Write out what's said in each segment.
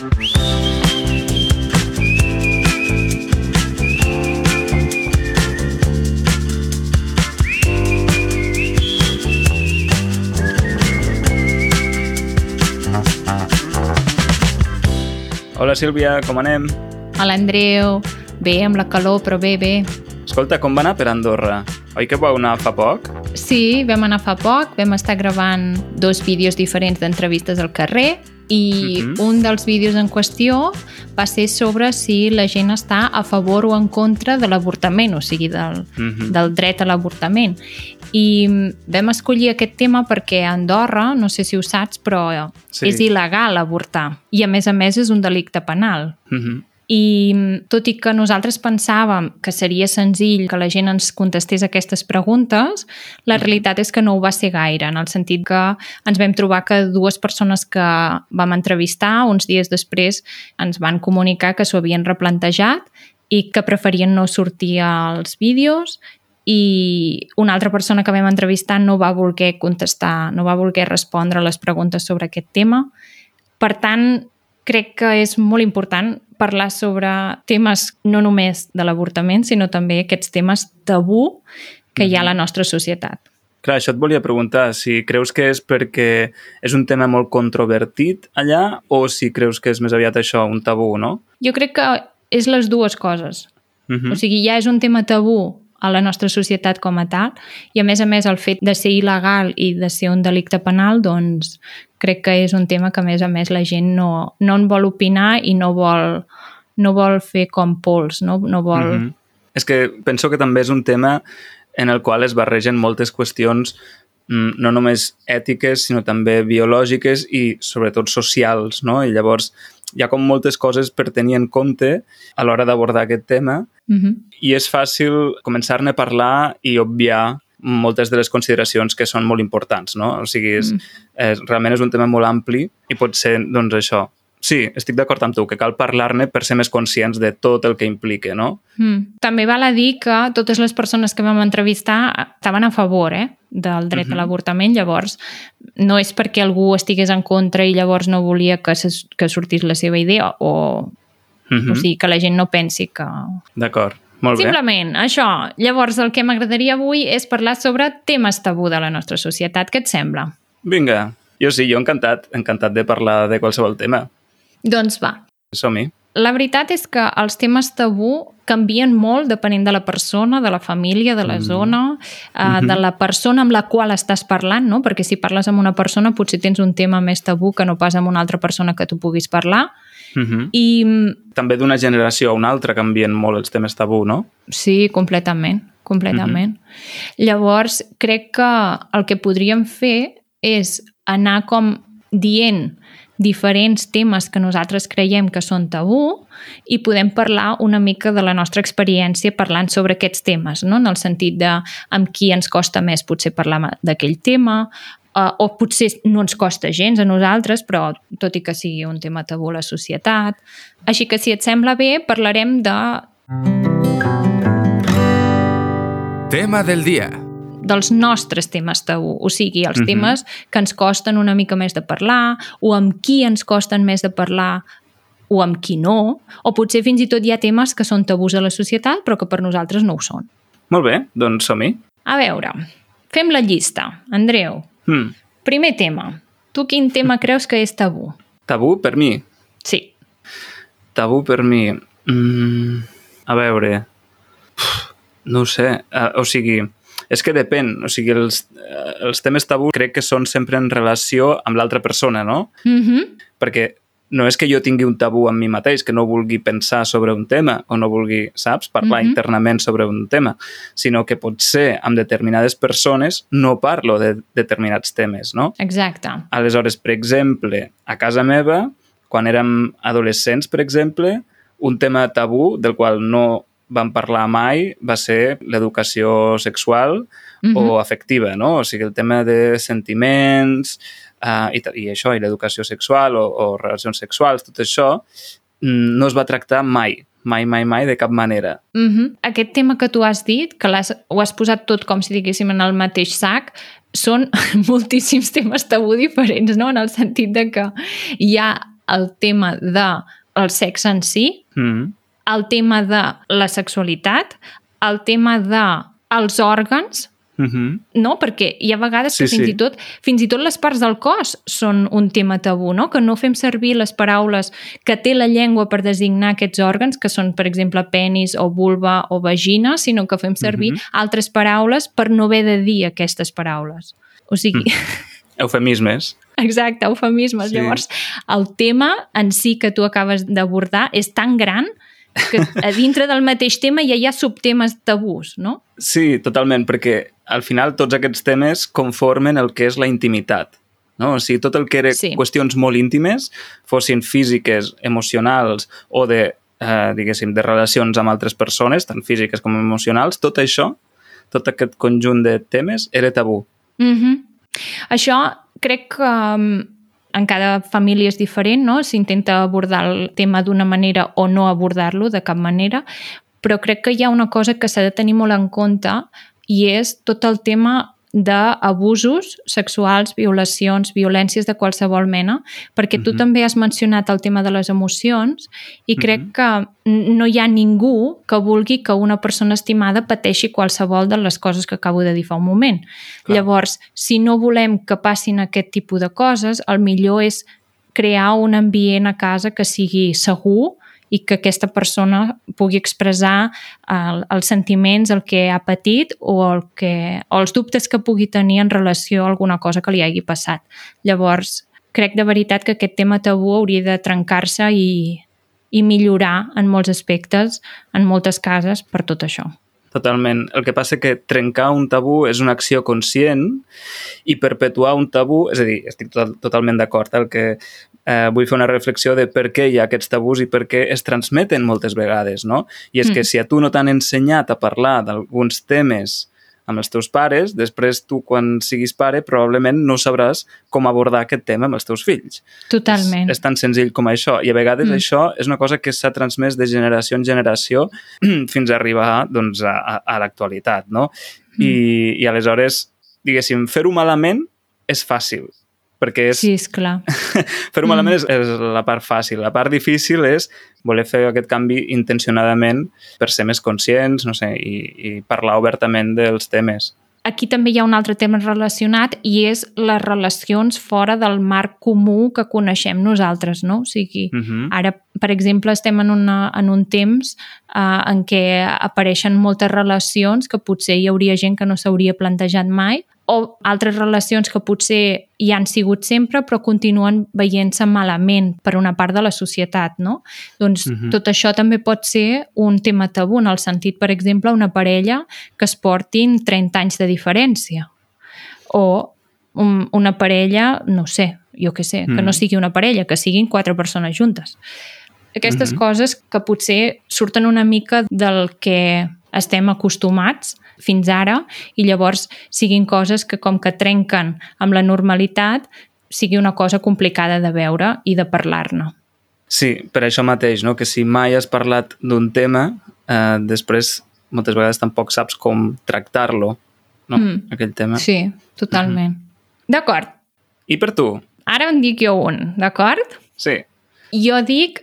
Hola Sílvia, com anem? Hola Andreu, bé amb la calor però bé, bé. Escolta, com va anar per Andorra? Oi que vau anar fa poc? Sí, vam anar fa poc, vam estar gravant dos vídeos diferents d'entrevistes al carrer i uh -huh. un dels vídeos en qüestió va ser sobre si la gent està a favor o en contra de l'avortament, o sigui, del, uh -huh. del dret a l'avortament. I vam escollir aquest tema perquè a Andorra, no sé si ho saps, però sí. és il·legal avortar. I a més a més és un delicte penal. Uh -huh. I tot i que nosaltres pensàvem que seria senzill que la gent ens contestés aquestes preguntes, la realitat és que no ho va ser gaire, en el sentit que ens vam trobar que dues persones que vam entrevistar uns dies després ens van comunicar que s'ho havien replantejat i que preferien no sortir als vídeos i una altra persona que vam entrevistar no va voler contestar, no va voler respondre a les preguntes sobre aquest tema. Per tant, crec que és molt important parlar sobre temes no només de l'avortament, sinó també aquests temes tabú que hi ha a la mhm. nostra societat. Clar, això et volia preguntar, si creus que és perquè és un tema molt controvertit allà o si creus que és més aviat això, un tabú, no? Jo crec que és les dues coses. Uh mhm. -huh. O sigui, ja és un tema tabú a la nostra societat com a tal i a més a més el fet de ser il·legal i de ser un delicte penal doncs crec que és un tema que a més a més la gent no, no en vol opinar i no vol, no vol fer com pols, no, no vol... Mm -hmm. És que penso que també és un tema en el qual es barregen moltes qüestions mm, no només ètiques, sinó també biològiques i sobretot socials, no? I llavors hi ha com moltes coses per tenir en compte a l'hora d'abordar aquest tema mm -hmm. i és fàcil començar-ne a parlar i obviar moltes de les consideracions que són molt importants, no? O sigui, és, mm. és, realment és un tema molt ampli i pot ser, doncs, això. Sí, estic d'acord amb tu, que cal parlar-ne per ser més conscients de tot el que implica, no? Mm. També val a dir que totes les persones que vam entrevistar estaven a favor, eh? del dret uh -huh. a mhm. l'avortament, llavors no és perquè algú estigués en contra i llavors no volia que, se, que sortís la seva idea o, uh -huh. o sigui, que la gent no pensi que... D'acord. Molt bé. Simplement, això. Llavors, el que m'agradaria avui és parlar sobre temes tabú de la nostra societat. Què et sembla? Vinga. Jo sí, jo encantat. Encantat de parlar de qualsevol tema. Doncs va. Som-hi. La veritat és que els temes tabú canvien molt depenent de la persona, de la família, de la mm. zona, uh, mm -hmm. de la persona amb la qual estàs parlant, no? Perquè si parles amb una persona potser tens un tema més tabú que no pas amb una altra persona que tu puguis parlar. Uh -huh. I... També d'una generació a una altra canvien molt els temes tabú, no? Sí, completament, completament. Uh -huh. Llavors, crec que el que podríem fer és anar com dient diferents temes que nosaltres creiem que són tabú i podem parlar una mica de la nostra experiència parlant sobre aquests temes, no? en el sentit de amb qui ens costa més potser parlar d'aquell tema, uh, o potser no ens costa gens a nosaltres, però tot i que sigui un tema tabú a la societat. Així que si et sembla bé, parlarem de... Tema del dia dels nostres temes tabú, o sigui, els uh mhm. -huh. temes que ens costen una mica més de parlar o amb qui ens costen més de parlar o amb qui no, o potser fins i tot hi ha temes que són tabús a la societat però que per nosaltres no ho són. Molt bé, doncs som-hi. A veure, fem la llista. Andreu, Mm. Primer tema. Tu quin tema creus que és tabú? Tabú per mi? Sí. Tabú per mi... Mm, a veure... No ho sé. Uh, o sigui, és que depèn. O sigui, els, uh, els temes tabú crec que són sempre en relació amb l'altra persona, no? Mm -hmm. Perquè no és que jo tingui un tabú amb mi mateix, que no vulgui pensar sobre un tema o no vulgui, saps, parlar mm -hmm. internament sobre un tema, sinó que potser amb determinades persones no parlo de determinats temes, no? Exacte. Aleshores, per exemple, a casa meva, quan érem adolescents, per exemple, un tema tabú del qual no vam parlar mai va ser l'educació sexual mm -hmm. o afectiva, no? O sigui, el tema de sentiments, uh, i, i això, i l'educació sexual o, o relacions sexuals, tot això, mm, no es va tractar mai, mai, mai, mai, de cap manera. Mm -hmm. Aquest tema que tu has dit, que has, ho has posat tot com si diguéssim en el mateix sac, són moltíssims temes tabú diferents, no? En el sentit de que hi ha el tema de el sexe en si, Mm. El tema de la sexualitat, el tema de els òrgans, Mm -hmm. no? Perquè hi ha vegades Sí, que fins, sí. i tot, fins i tot les parts del cos són un tema tabú, no? Que no fem servir les paraules que té la llengua per designar aquests òrgans, que són, per exemple, penis o vulva o vagina, sinó que fem servir Mhm. altres paraules per no haver de dir aquestes paraules. O sigui, Eufemismes. exacte, eufemismes. Sí. Sí. Llavors, el tema en si que tu acabes d'abordar és tan gran que a dintre del mateix tema ja hi ha subtemes tabús, no? Sí, totalment, perquè al final tots aquests temes conformen el que és la intimitat. No? O sigui, tot el que eren Sí. qüestions molt íntimes, fossin físiques, emocionals o de, eh, diguéssim, de relacions amb altres persones, tant físiques com emocionals, tot això, tot aquest conjunt de temes, era tabú. Mm -hmm. Això crec que um, en cada família és diferent, no? S'intenta abordar el tema d'una manera o no abordar-lo de cap manera, però crec que hi ha una cosa que s'ha de tenir molt en compte i és tot el tema d'abusos sexuals, violacions, violències de qualsevol mena, perquè tu Mhm. també has mencionat el tema de les emocions i crec Mhm. que no hi ha ningú que vulgui que una persona estimada pateixi qualsevol de les coses que acabo de dir fa un moment. Clar. Llavors, si no volem que passin aquest tipus de coses, el millor és crear un ambient a casa que sigui segur i que aquesta persona pugui expressar el, els sentiments, el que ha patit o, el que, o els dubtes que pugui tenir en relació a alguna cosa que li hagi passat. Llavors, crec de veritat que aquest tema tabú hauria de trencar-se i, i millorar en molts aspectes, en moltes cases, per tot això. Totalment. El que passa que trencar un tabú és una acció conscient i perpetuar un tabú, és a dir, estic tot, totalment d'acord, el que eh, vull fer una reflexió de per què hi ha aquests tabús i per què es transmeten moltes vegades, no? I és Mm. que si a tu no t'han ensenyat a parlar d'alguns temes amb els teus pares, després tu, quan siguis pare, probablement no sabràs com abordar aquest tema amb els teus fills. Totalment. És, és tan senzill com això. I a vegades Mm. això és una cosa que s'ha transmès de generació en generació fins a arribar doncs, a, a, a l'actualitat, no? Mm. I, I aleshores, diguéssim, fer-ho malament és fàcil, perquè és, Sí, és clar. fer-ho Mm. malament és, és la part fàcil. La part difícil és voler fer aquest canvi intencionadament per ser més conscients, no sé, i, i parlar obertament dels temes. Aquí també hi ha un altre tema relacionat i és les relacions fora del marc comú que coneixem nosaltres, no? O sigui, Uh -huh. Ara, per exemple, estem en, una, en un temps uh, en què apareixen moltes relacions que potser hi hauria gent que no s'hauria plantejat mai o altres relacions que potser hi han sigut sempre però continuen veient-se malament per una part de la societat, no? Doncs uh Mhm. -huh. tot això també pot ser un tema tabú en el sentit, per exemple, una parella que es portin 30 anys de diferència o un, una parella, no sé, jo què sé, que Mm. no sigui una parella, que siguin quatre persones juntes. Aquestes Mhm. coses que potser surten una mica del que estem acostumats fins ara i llavors siguin coses que com que trenquen amb la normalitat sigui una cosa complicada de veure i de parlar-ne. Sí, per això mateix, no? que si mai has parlat d'un tema, eh, després moltes vegades tampoc saps com tractar-lo, no? Mm. aquell tema. Sí, totalment. D'acord, I per tu? ara en dic jo un, d'acord? Sí, Jo dic,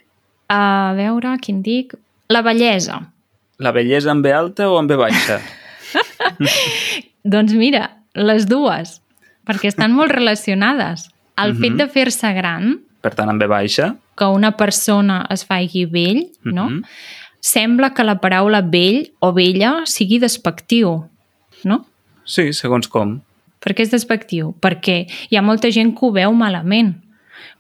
a veure, quin dic? La bellesa. la bellesa en B alta o en B baixa? Doncs mira, les dues, perquè estan molt relacionades. El Mhm. fet de fer-se gran, Per tant, en B baixa. que una persona es faci vell, no? Mhm. Sembla que la paraula vell o vella sigui despectiu, no? Sí, segons com. Per què és despectiu? Perquè hi ha molta gent que ho veu malament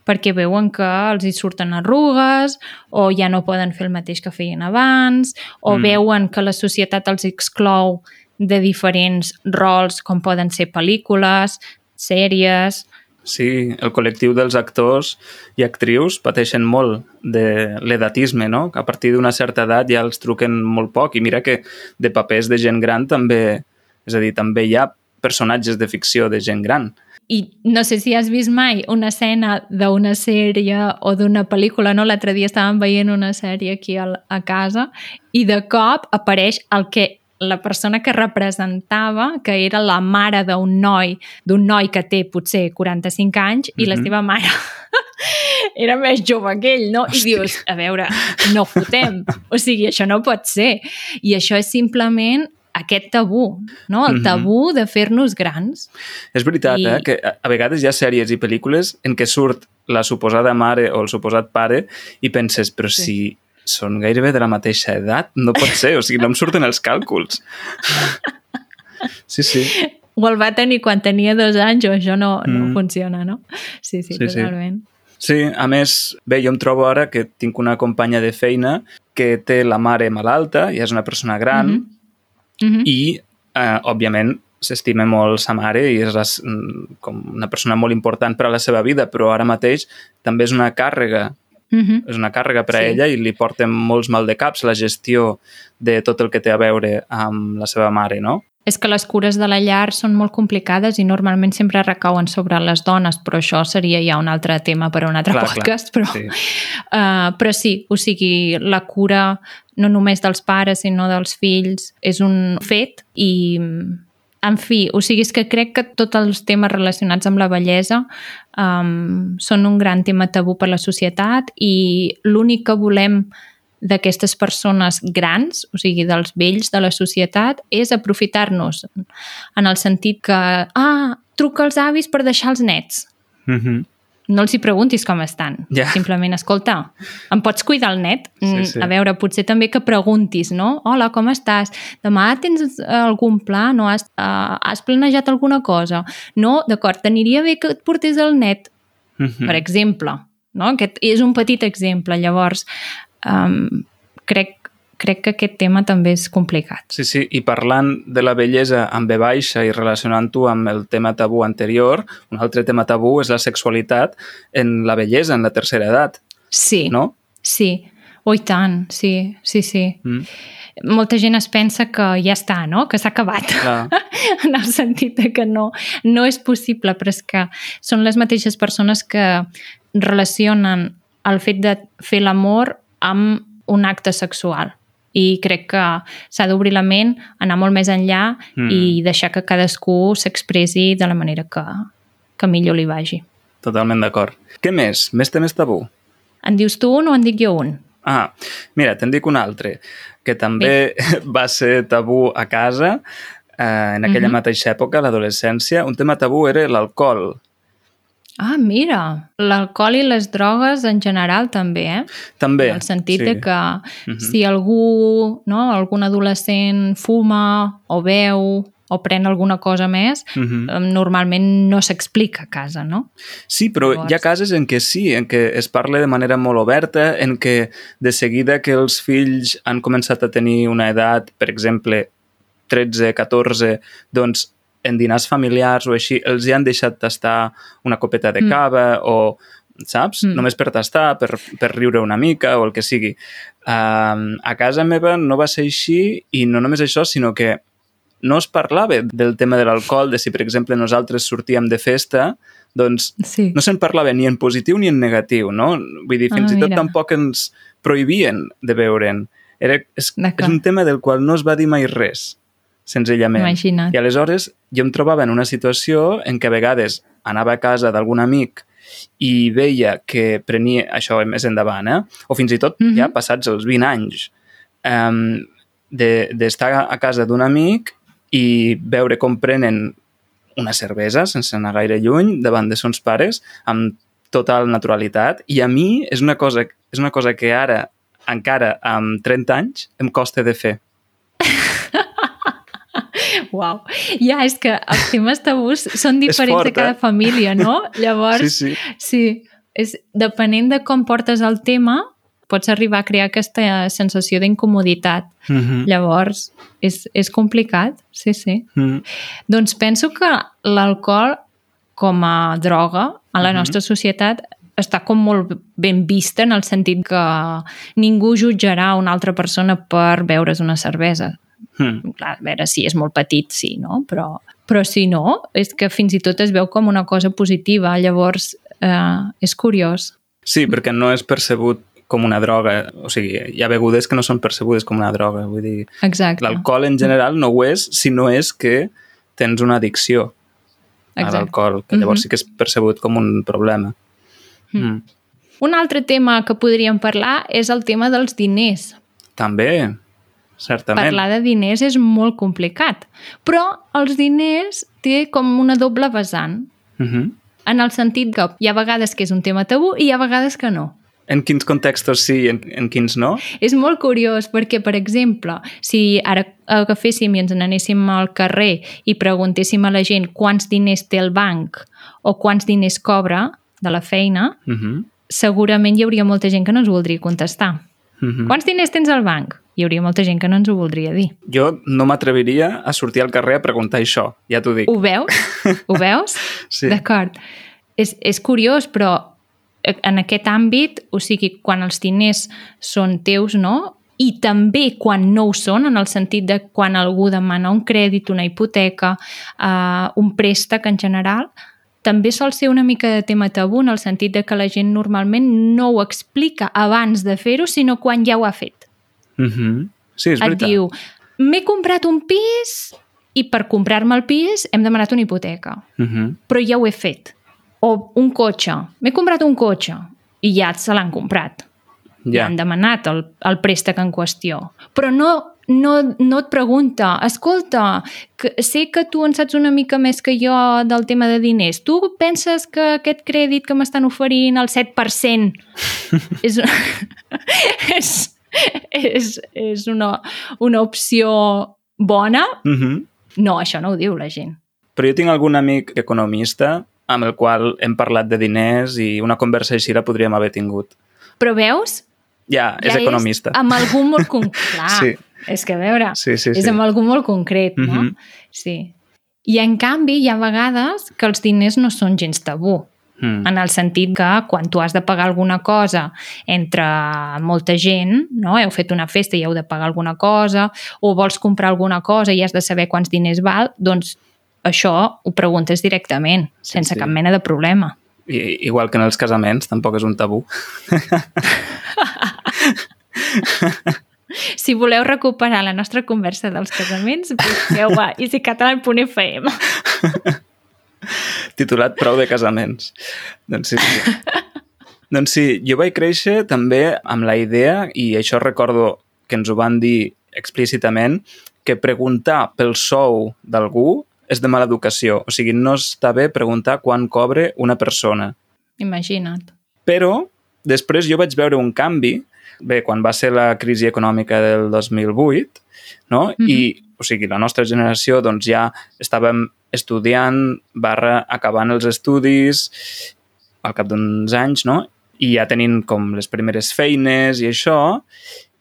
perquè veuen que els hi surten arrugues o ja no poden fer el mateix que feien abans o Mm. mm. veuen que la societat els exclou de diferents rols com poden ser pel·lícules, sèries... Sí, el col·lectiu dels actors i actrius pateixen molt de l'edatisme, no? A partir d'una certa edat ja els truquen molt poc i mira que de papers de gent gran també, és a dir, també hi ha personatges de ficció de gent gran. I no sé si has vist mai una escena d'una sèrie o d'una pel·lícula, no? L'altre dia estàvem veient una sèrie aquí a, casa i de cop apareix el que la persona que representava, que era la mare d'un noi, d'un noi que té potser 45 anys, i mm -hmm. la Mhm. seva mare era més jove que ell, no? I dius, a veure, no fotem. O sigui, això no pot ser. I això és simplement aquest tabú, no? El Mhm. tabú de fer-nos grans. És veritat, I- eh? que a- a vegades hi ha sèries i pel·lícules en què surt la suposada mare o el suposat pare i penses, però Sí. si són gairebé de la mateixa edat, no pot ser, o sigui, no em surten els càlculs. Sí, sí. O el va tenir quan tenia dos anys o això no, no Mm. funciona, no? Sí, sí, Sí, sí. totalment. Sí, a més, bé, jo em trobo ara que tinc una companya de feina que té la mare malalta i és una persona gran Mhm. Mhm. i, eh, òbviament, s'estima molt sa mare i és la, com una persona molt important per a la seva vida, però ara mateix també és una càrrega Mhm. és una càrrega per a Sí. ella i li porten molts mal de caps la gestió de tot el que té a veure amb la seva mare, no? És que les cures de la llar són molt complicades i normalment sempre recauen sobre les dones, però això seria ja un altre tema per a un altre Clar, podcast. clar, Però, sí. uh, però sí, o sigui, la cura no només dels pares, sinó dels fills, és un fet i, en fi, o sigui, és que crec que tots els temes relacionats amb la bellesa um, són un gran tema tabú per la societat i l'únic que volem d'aquestes persones grans, o sigui, dels vells de la societat, és aprofitar-nos en el sentit que, ah, truca als avis per deixar els nets. Mm -hmm. No els hi preguntis com estan. Ja. Simplement, escolta, em pots cuidar el net? Sí, Mm, sí. A veure, potser també que preguntis, no? Hola, com estàs? Demà tens algun pla? No has, uh, has planejat alguna cosa? No? D'acord, t'aniria bé que et portés el net, Mm -hmm. per exemple. No? Aquest és un petit exemple. Llavors, um, crec, crec que aquest tema també és complicat. Sí, sí, i parlant de la bellesa amb B baixa i relacionant-ho amb el tema tabú anterior, un altre tema tabú és la sexualitat en la bellesa en la tercera edat, Sí, no? sí. Oh, i tant, sí, sí, sí. Mm. Molta gent es pensa que ja està, no? Que s'ha acabat. Clar. en el sentit de que no, no és possible, però és que són les mateixes persones que relacionen el fet de fer l'amor amb un acte sexual. I crec que s'ha d'obrir la ment, anar molt més enllà Mm. mm. i deixar que cadascú s'expressi de la manera que, que millor li vagi. Totalment d'acord. Què més? Més temes tabú? En dius tu un o en dic jo un? Ah, mira, te'n dic un altre, que també va ser tabú a casa eh, en aquella Mhm. mateixa època, l'adolescència. Un tema tabú era l'alcohol. Ah, mira, l'alcohol i les drogues en general també, eh? També. en el sentit sí. de que Mhm. si algú, no, algun adolescent fuma o veu o pren alguna cosa més, Mhm. eh, normalment no s'explica a casa, no? Sí, però Llavors- hi ha cases en què sí, en què es parla de manera molt oberta, en què de seguida que els fills han començat a tenir una edat, per exemple, 13, 14, doncs en dinars familiars o així, els hi han deixat tastar una copeta de Mm. cava o, saps? Mm. Només per tastar, per, per riure una mica o el que sigui. Um, a casa meva no va ser així i no només això, sinó que no es parlava del tema de l'alcohol, de si, per exemple, nosaltres sortíem de festa, doncs Sí. no se'n parlava ni en positiu ni en negatiu, no? Vull dir, fins Ah, i tot mira. tampoc ens prohibien de beure'n. Era, és, és un tema del qual no es va dir mai res, senzillament. Imagina't. I aleshores jo em trobava en una situació en què a vegades anava a casa d'algun amic i veia que prenia, això més endavant, eh? o fins i tot Mhm. ja passats els 20 anys, um, d'estar de, a casa d'un amic i veure com prenen una cervesa, sense anar gaire lluny, davant de sons pares, amb total naturalitat. I a mi és una cosa, és una cosa que ara, encara amb 30 anys, em costa de fer. Uau. Ja, és que els temes tabús són diferents fort, de cada eh? família, no? Llavors, Sí, sí. sí és, depenent de com portes el tema, pots arribar a crear aquesta sensació d'incomoditat. Mm -hmm. Llavors, és, és complicat, sí, sí. Mm -hmm. Doncs penso que l'alcohol com a droga a la Mhm. nostra societat està com molt ben vista en el sentit que ningú jutjarà una altra persona per beure's una cervesa. Mm. Clar, a veure, si és molt petit, sí, no? Però, però si no, és que fins i tot es veu com una cosa positiva. Llavors, eh, és curiós. Sí, perquè no és percebut com una droga. O sigui, hi ha begudes que no són percebudes com una droga. Vull dir, l'alcohol en general no ho és si no és que tens una addicció a Exacte. l'alcohol, que llavors Mhm. sí que és percebut com un problema. Mm. Un altre tema que podríem parlar és el tema dels diners. També, certament. Parlar de diners és molt complicat, però els diners té com una doble vessant, Mhm. en el sentit que hi ha vegades que és un tema tabú i hi ha vegades que no. En quins contextos sí i en, en quins no? És molt curiós perquè, per exemple, si ara agaféssim i ens n'anéssim al carrer i preguntéssim a la gent quants diners té el banc o quants diners cobra de la feina, Mhm. segurament hi hauria molta gent que no ens voldria contestar. Mhm. Quants diners tens al banc? Hi hauria molta gent que no ens ho voldria dir. Jo no m'atreviria a sortir al carrer a preguntar això, ja t'ho dic. Ho veus? Ho veus? Sí. D'acord. És, és curiós, però en aquest àmbit, o sigui, quan els diners són teus, no? I també quan no ho són, en el sentit de quan algú demana un crèdit, una hipoteca, uh, un préstec en general, també sol ser una mica de tema tabú en el sentit de que la gent normalment no ho explica abans de fer-ho, sinó quan ja ho ha fet. Mhm. Sí, és Et veritat. diu, m'he comprat un pis i per comprar-me el pis hem demanat una hipoteca Mhm. però ja ho he fet. O un cotxe. M'he comprat un cotxe i ja se l'han comprat. Ja. Han demanat el, el préstec en qüestió. Però no, no, no et pregunta, escolta, que sé que tu en saps una mica més que jo del tema de diners. Tu penses que aquest crèdit que m'estan oferint, el 7%, és, és, és, és una, una opció bona? Mhm. No, això no ho diu la gent. Però jo tinc algun amic economista amb el qual hem parlat de diners i una conversa així la podríem haver tingut. Però veus? Ja, és economista. amb algú molt concret. Sí. És que a veure, Sí, sí, és sí. amb algú molt concret, no? Mhm. Sí. I en canvi hi ha vegades que els diners no són gens tabú. Mm. En el sentit que quan tu has de pagar alguna cosa entre molta gent, no? heu fet una festa i heu de pagar alguna cosa, o vols comprar alguna cosa i has de saber quants diners val, doncs això ho preguntes directament, Sí, sense sí. cap mena de problema. I, igual que en els casaments, tampoc és un tabú. Si voleu recuperar la nostra conversa dels casaments, busqueu a easycatalan.fm. Titulat Prou de casaments. doncs sí, sí. doncs sí, jo vaig créixer també amb la idea, i això recordo que ens ho van dir explícitament, que preguntar pel sou d'algú és de mala educació. O sigui, no està bé preguntar quan cobre una persona. Imagina't. Però després jo vaig veure un canvi, bé, quan va ser la crisi econòmica del 2008, no? Mhm. I, o sigui, la nostra generació doncs ja estàvem estudiant barra acabant els estudis al cap d'uns anys, no? I ja tenint com les primeres feines i això,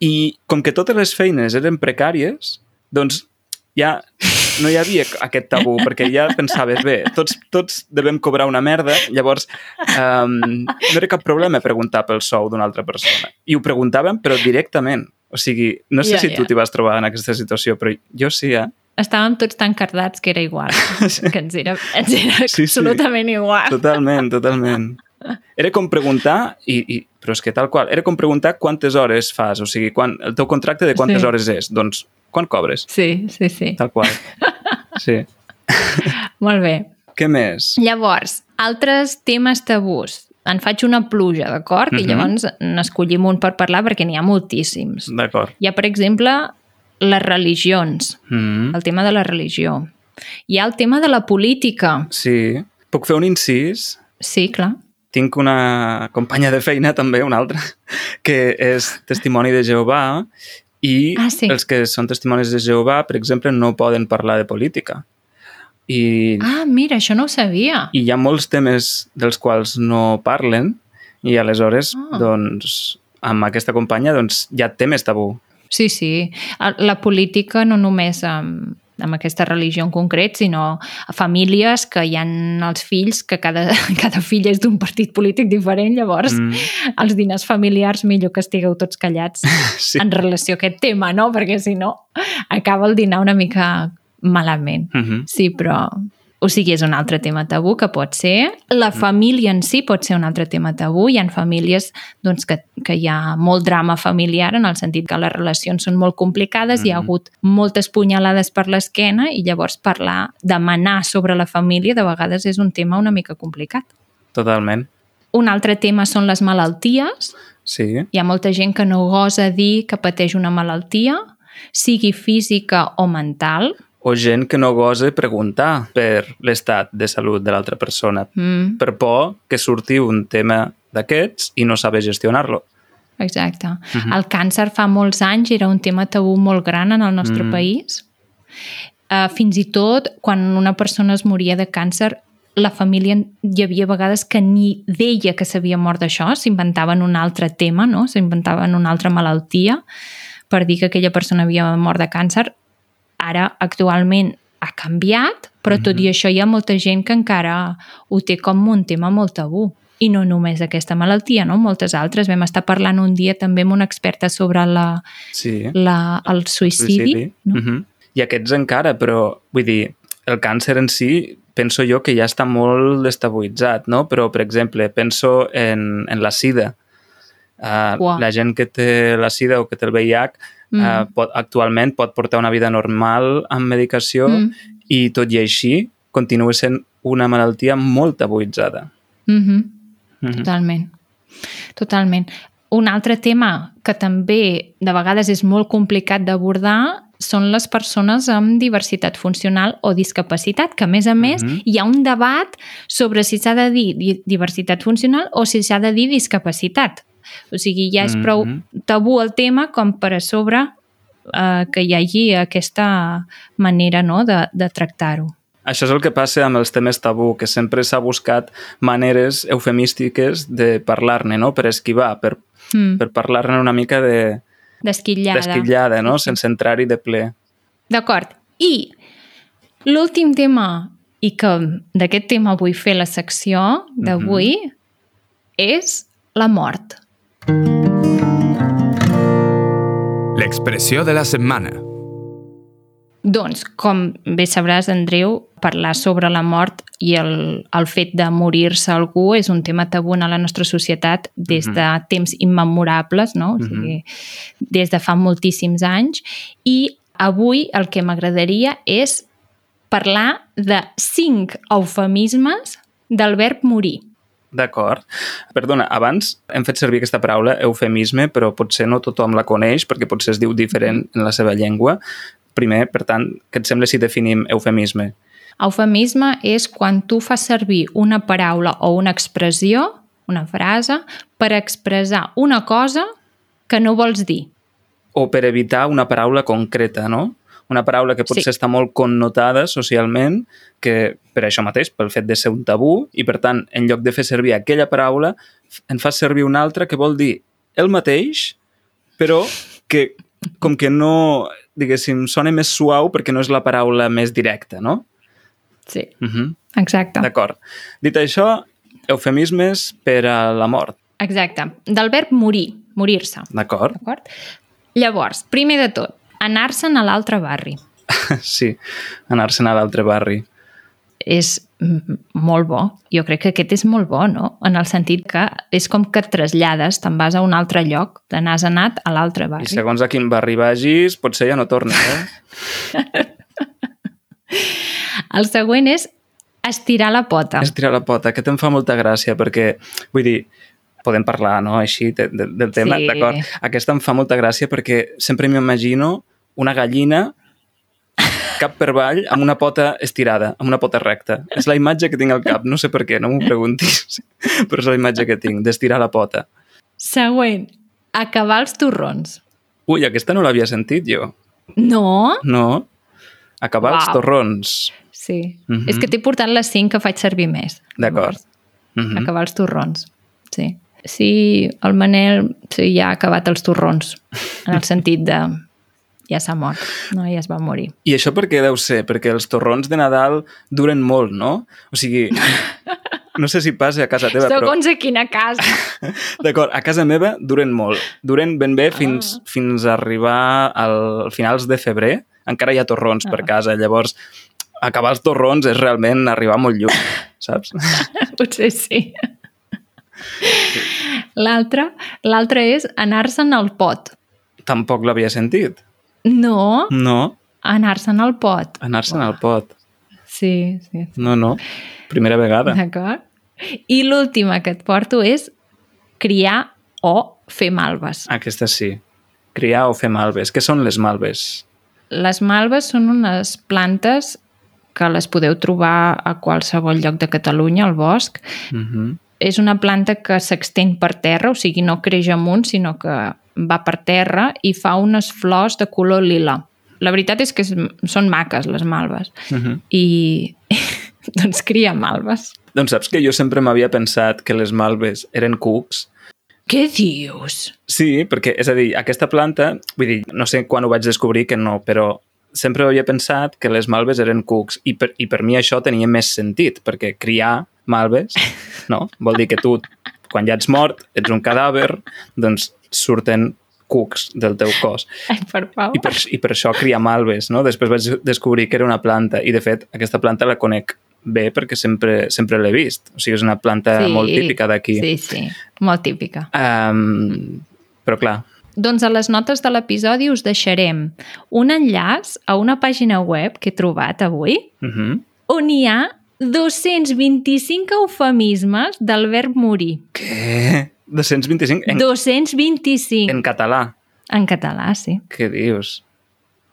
i com que totes les feines eren precàries, doncs ja no hi havia aquest tabú, perquè ja pensaves, bé, tots, tots devem cobrar una merda, llavors um, no era cap problema preguntar pel sou d'una altra persona. I ho preguntàvem, però directament. O sigui, no sé Ja, si tu t'hi vas trobar en aquesta situació, però jo sí, eh? Estàvem tots tan cardats que era igual. que ens era, ens era Sí, sí. absolutament igual. Totalment, totalment. Era com preguntar, i, i, però és que tal qual, era com preguntar quantes hores fas, o sigui, quan, el teu contracte de quantes Sí. hores és. Doncs, quan cobres? Sí, sí, sí. Tal qual. Sí. Molt bé. Què més? Llavors, altres temes tabús. En faig una pluja, d'acord? I Mhm. llavors n'escollim un per parlar perquè n'hi ha moltíssims. D'acord. Hi ha, per exemple, les religions, Mm. el tema de la religió. Hi ha el tema de la política. Sí. Puc fer un incís? Sí, clar. Tinc una companya de feina, també, una altra, que és testimoni de Jehovà i Ah, sí. els que són testimonis de Jehovà, per exemple, no poden parlar de política. I, Ah, mira, això no ho sabia. i hi ha molts temes dels quals no parlen i aleshores, Ah. doncs, amb aquesta companya, doncs, hi ha temes tabú. Sí, sí. La política no només amb, amb aquesta religió en concret, sinó a famílies que hi han els fills, que cada, cada fill és d'un partit polític diferent, llavors mm. Els diners familiars millor que estigueu tots callats sí. en relació a aquest tema, no? Perquè si no acaba el dinar una mica malament. Mm -hmm. Sí, però O sigui, és un altre tema tabú que pot ser. La família en si pot ser un altre tema tabú. Hi ha famílies doncs, que, que hi ha molt drama familiar en el sentit que les relacions són molt complicades, mm -hmm. hi ha hagut moltes punyalades per l'esquena i llavors parlar, demanar sobre la família de vegades és un tema una mica complicat. Totalment. Un altre tema són les malalties. Sí. Hi ha molta gent que no gosa dir que pateix una malaltia, sigui física o mental, o gent que no gosa preguntar per l'estat de salut de l'altra persona, Mm. per por que surti un tema d'aquests i no saber gestionar-lo. Exacte. Uh -huh. El càncer fa molts anys era un tema tabú molt gran en el nostre Mm. país. Uh, fins i tot, quan una persona es moria de càncer, la família hi havia vegades que ni deia que s'havia mort d'això, s'inventaven un altre tema, no? s'inventaven una altra malaltia per dir que aquella persona havia mort de càncer. Ara, actualment, ha canviat, però tot i això hi ha molta gent que encara ho té com un tema molt tabú. I no només aquesta malaltia, no? Moltes altres. Vam estar parlant un dia també amb una experta sobre la, Sí. la, el suïcidi. No? Uh -huh. I aquests encara, però vull dir, el càncer en si penso jo que ja està molt destabuïtzat, no? Però, per exemple, penso en, en la sida. Uh, Uau. la gent que té la sida o que té el VIH Mm. uh, pot, actualment pot portar una vida normal amb medicació Mm. i tot i així continua sent una malaltia molt tabuïtzada. Mm -hmm. Mhm. Totalment. Totalment. Un altre tema que també de vegades és molt complicat d'abordar són les persones amb diversitat funcional o discapacitat, que a més a més Mhm. hi ha un debat sobre si s'ha de dir di- diversitat funcional o si s'ha de dir discapacitat. O sigui, ja és prou Mhm. tabú el tema com per a sobre eh, que hi hagi aquesta manera no, de, de tractar-ho. Això és el que passa amb els temes tabú, que sempre s'ha buscat maneres eufemístiques de parlar-ne, no? per esquivar, per, Mm. per parlar-ne una mica de Desquitllada. d'esquitllada, no? Sense entrar-hi de ple. D'acord. I l'últim tema, i que d'aquest tema vull fer la secció d'avui, és la mort. L'expressió de la setmana. Doncs, com bé sabràs, Andreu, parlar sobre la mort i el, el fet de morir-se algú és un tema tabú en la nostra societat des de temps immemorables, no? O sigui, des de fa moltíssims anys. I avui el que m'agradaria és parlar de cinc eufemismes del verb morir. D'acord. Perdona, abans hem fet servir aquesta paraula eufemisme, però potser no tothom la coneix, perquè potser es diu diferent en la seva llengua. Primer, per tant, què et sembla si definim eufemisme? Eufemisme és quan tu fas servir una paraula o una expressió, una frase, per expressar una cosa que no vols dir. O per evitar una paraula concreta, no? Una paraula que potser Sí. està molt connotada socialment, que per això mateix, pel fet de ser un tabú, i per tant, en lloc de fer servir aquella paraula, en fas servir una altra que vol dir el mateix, però que com que no, diguéssim, sona més suau perquè no és la paraula més directa, no? Sí. Uh -huh. Exacte. D'acord. Dit això, eufemismes per a la mort. Exacte. Del verb morir, morir-se. D'acord? D'acord? Llavors, primer de tot, anar-se'n a l'altre barri. Sí, anar-se'n a l'altre barri. És molt bo. Jo crec que aquest és molt bo, no? En el sentit que és com que et trasllades, te'n vas a un altre lloc, te n'has anat a l'altre I barri. segons a quin barri vagis, potser ja no tornes, eh? El següent és estirar la pota. Estirar la pota. Aquest em fa molta gràcia perquè, vull dir, podem parlar, no?, així, de, de, del tema, Sí. d'acord? Aquesta em fa molta gràcia perquè sempre m'imagino una gallina cap per avall amb una pota estirada, amb una pota recta. És la imatge que tinc al cap, no sé per què, no m'ho preguntis, però és la imatge que tinc, d'estirar la pota. Següent, acabar els torrons. Ui, aquesta no l'havia sentit jo. No? No? Acabar els Uau. torrons. Sí. Mhm. És que t'he portat les cinc que faig servir més. D'acord. Mm Mhm. Acabar els torrons. Sí. Sí, el Manel sí, ja ha acabat els torrons, en el sentit de ja s'ha mort, no? ja es va morir. I això per què deu ser? Perquè els torrons de Nadal duren molt, no? O sigui, no sé si passa a casa teva, però... Segons a quina casa. D'acord, a casa meva duren molt. Duren ben bé fins, fins a arribar al finals de febrer. Encara hi ha torrons per Ah. casa. Llavors, acabar els torrons és realment arribar molt lluny, saps? Potser sí. L'altre l'altre és anar-se'n al pot. Tampoc l'havia sentit. No, No, anar-se'n al pot. anar-se'n al pot. Sí, sí. No, no, primera vegada. D'acord? I l'última que et porto és criar o fer malves. Aquesta sí. Criar o fer malves. Què són les malves? Les malves són unes plantes que les podeu trobar a qualsevol lloc de Catalunya, al bosc. Uh -huh. És una planta que s'extén per terra, o sigui, no creix amunt, sinó que va per terra i fa unes flors de color lila. La veritat és que és- són maques, les malves. Uh -huh. I doncs cria malves. Doncs saps que jo sempre m'havia pensat que les malves eren cucs? Què dius? Sí, perquè, és a dir, aquesta planta, vull dir, no sé quan ho vaig descobrir que no, però sempre havia pensat que les malves eren cucs i per, i per mi això tenia més sentit, perquè criar malves, no? Vol dir que tu, quan ja ets mort, ets un cadàver, doncs surten cucs del teu cos. Ai, per favor. I per, I per això criar malves, no? Després vaig descobrir que era una planta i, de fet, aquesta planta la conec bé perquè sempre, sempre l'he vist. O sigui, és una planta sí, molt típica d'aquí. Sí, sí, molt típica. Um, però, clar, Doncs a les notes de l'episodi us deixarem un enllaç a una pàgina web que he trobat avui uh -huh. on hi ha 225 eufemismes del verb morir. Què? 225? En, 225. en català. En català, sí. Què dius?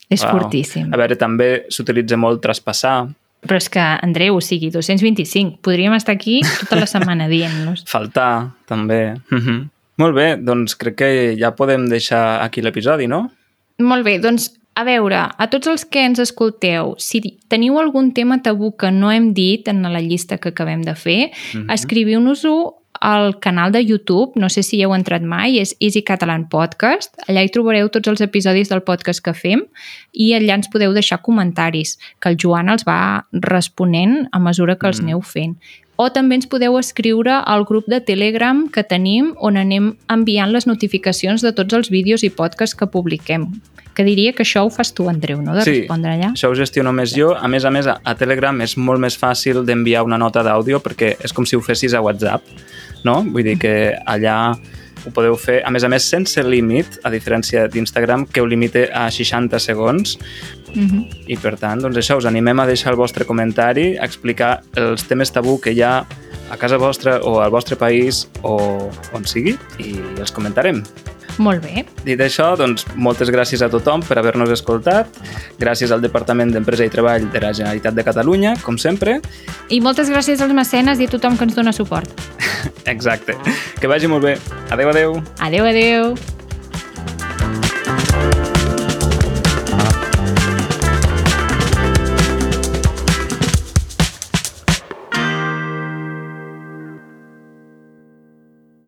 És Uau. fortíssim. A veure, també s'utilitza molt traspassar, Però és que, Andreu, o sigui, 225. Podríem estar aquí tota la setmana dient-los. faltar, també. -huh. Molt bé, doncs crec que ja podem deixar aquí l'episodi, no? Molt bé, doncs a veure, a tots els que ens escolteu, si teniu algun tema tabú que no hem dit en la llista que acabem de fer, Mhm. escriviu-nos-ho al canal de YouTube, no sé si hi heu entrat mai, és Easy Catalan Podcast. Allà hi trobareu tots els episodis del podcast que fem i allà ens podeu deixar comentaris, que el Joan els va responent a mesura que els Mm. aneu fent. O també ens podeu escriure al grup de Telegram que tenim on anem enviant les notificacions de tots els vídeos i podcasts que publiquem. Que diria que això ho fas tu, Andreu, no? De Sí. respondre allà. Això ho gestiono més jo. A més a més, a, a Telegram és molt més fàcil d'enviar una nota d'àudio perquè és com si ho fessis a WhatsApp, no? Vull dir que allà ho podeu fer, a més a més, sense límit, a diferència d'Instagram, que ho limite a 60 segons. Uh -huh. I, per tant, doncs això, us animem a deixar el vostre comentari, a explicar els temes tabú que hi ha a casa vostra o al vostre país o on sigui i els comentarem. Molt bé. Dit això, doncs, moltes gràcies a tothom per haver-nos escoltat. Gràcies al Departament d'Empresa i Treball de la Generalitat de Catalunya, com sempre. I moltes gràcies als mecenes i a tothom que ens dona suport. Exacte. Que vagi molt bé. Adeu, adeu. Adeu, adeu.